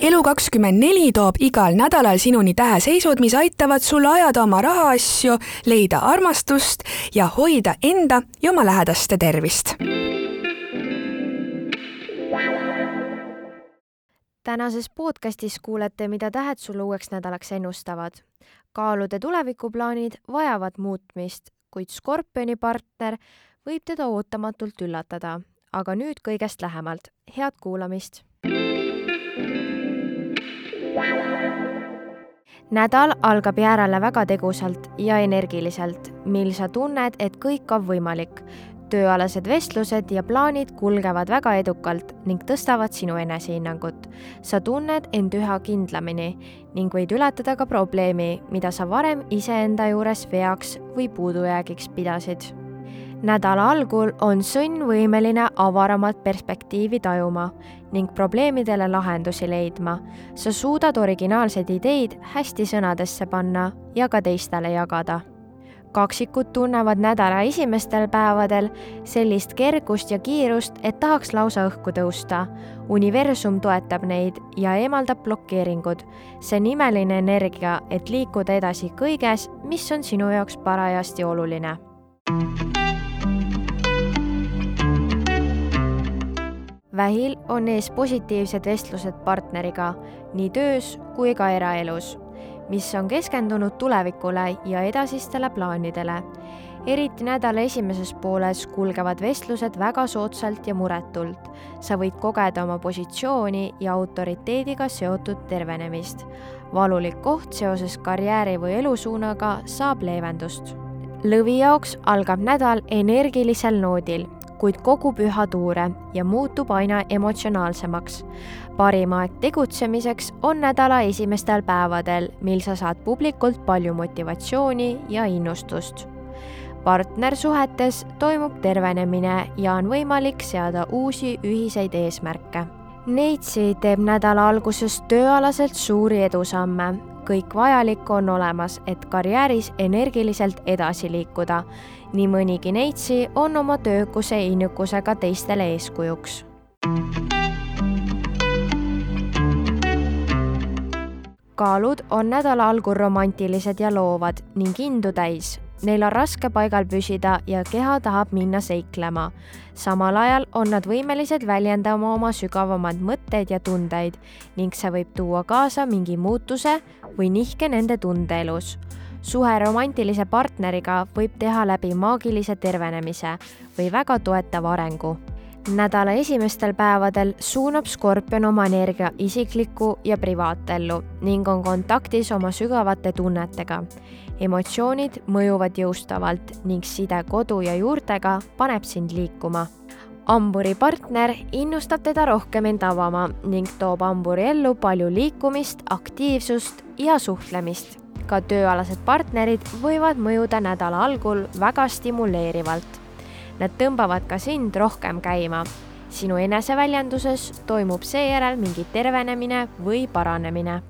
Elu24 toob igal nädalal sinuni täheseisud, mis aitavad sul ajada oma rahaasju, leida armastust ja hoida enda ja oma lähedaste tervist. tänases podcastis kuulete, mida tähed sulle uueks nädalaks ennustavad. kaalude tulevikuplaanid vajavad muutmist, kuid Skorpioni partner võib teda ootamatult üllatada. aga nüüd kõigest lähemalt, head kuulamist nädal algab järele väga tegusalt ja energiliselt, mil sa tunned, et kõik on võimalik. tööalased vestlused ja plaanid kulgevad väga edukalt ning tõstavad sinu enesehinnangut. sa tunned end üha kindlamini ning võid ületada ka probleemi, mida sa varem iseenda juures veaks või puudujäägiks pidasid nädala algul on sõnn võimeline avaramat perspektiivi tajuma ning probleemidele lahendusi leidma. sa suudad originaalseid ideid hästi sõnadesse panna ja ka teistele jagada. kaksikud tunnevad nädala esimestel päevadel sellist kergust ja kiirust, et tahaks lausa õhku tõusta. universum toetab neid ja eemaldab blokeeringud. see nimeline energia, et liikuda edasi kõiges, mis on sinu jaoks parajasti oluline vähil on ees positiivsed vestlused partneriga nii töös kui ka eraelus, mis on keskendunud tulevikule ja edasistele plaanidele. eriti nädala esimeses pooles kulgevad vestlused väga soodsalt ja muretult. sa võid kogeda oma positsiooni ja autoriteediga seotud tervenemist. valulik koht seoses karjääri või elusuunaga saab leevendust lõvi jaoks algab nädal energilisel noodil kuid kogub üha tuure ja muutub aina emotsionaalsemaks. parim aeg tegutsemiseks on nädala esimestel päevadel, mil sa saad publikult palju motivatsiooni ja innustust. partnersuhetes toimub tervenemine ja on võimalik seada uusi ühiseid eesmärke. Neitsi teeb nädala alguses tööalaselt suuri edusamme kõik vajalik on olemas, et karjääris energiliselt edasi liikuda. nii mõnigi neitsi on oma töökuse ja innukusega teistele eeskujuks. kaalud on nädala algul romantilised ja loovad ning indu täis Neil on raske paigal püsida ja keha tahab minna seiklema. samal ajal on nad võimelised väljendama oma sügavamaid mõtteid ja tundeid ning see võib tuua kaasa mingi muutuse või nihke nende tundeelus. suhe romantilise partneriga võib teha läbi maagilise tervenemise või väga toetava arengu nädala esimestel päevadel suunab Skorpion oma energia isiklikku ja privaatellu ning on kontaktis oma sügavate tunnetega emotsioonid mõjuvad jõustavalt ning side kodu ja juurtega paneb sind liikuma. hamburi partner innustab teda rohkem end avama ning toob hamburi ellu palju liikumist, aktiivsust ja suhtlemist. ka tööalased partnerid võivad mõjuda nädala algul väga stimuleerivalt. Nad tõmbavad ka sind rohkem käima. sinu eneseväljenduses toimub seejärel mingi tervenemine või paranemine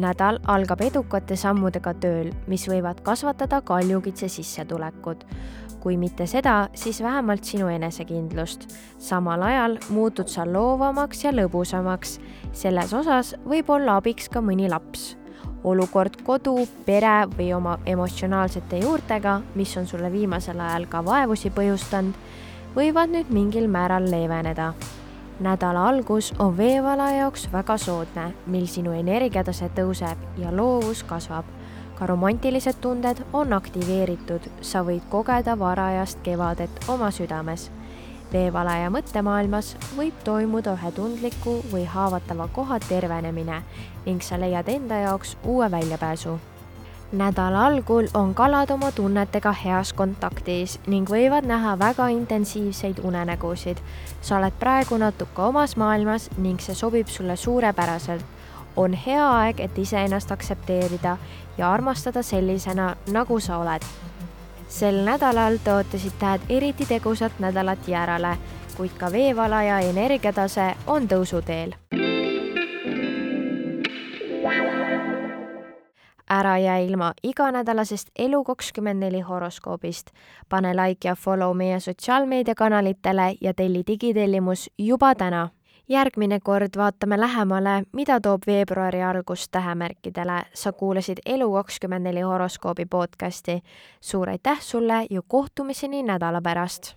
nädal algab edukate sammudega tööl, mis võivad kasvatada kaljukitse sissetulekut. kui mitte seda, siis vähemalt sinu enesekindlust. samal ajal muutud sa loovamaks ja lõbusamaks. selles osas võib olla abiks ka mõni laps. Olukord kodu, pere või oma emotsionaalsete juurtega, mis on sulle viimasel ajal ka vaevusi põhjustanud, võivad nüüd mingil määral leeveneda nädala algus on veevala jaoks väga soodne, mil sinu energiatase tõuseb ja loovus kasvab. ka romantilised tunded on aktiveeritud, sa võid kogeda varajast kevadet oma südames. Veevalaja mõttemaailmas võib toimuda ühe tundliku või haavatava koha tervenemine ning sa leiad enda jaoks uue väljapääsu nädala algul on kalad oma tunnetega heas kontaktis ning võivad näha väga intensiivseid unenägusid. sa oled praegu natuke omas maailmas ning see sobib sulle suurepäraselt. on hea aeg, et iseennast aktsepteerida ja armastada sellisena, nagu sa oled. Sel nädalal tõotasid tähed eriti tegusat nädalat järele, kuid ka veevalaja energiatase on tõusuteel ära jää ilma iganädalasest Elu24 horoskoobist. pane like ja follow meie sotsiaalmeediakanalitele ja telli digitellimus juba täna. Järgmine kord vaatame lähemale, mida toob veebruari algus tähemärkidele. sa kuulasid Elu24 horoskoobi podcasti. suur aitäh sulle ja kohtumiseni nädala pärast.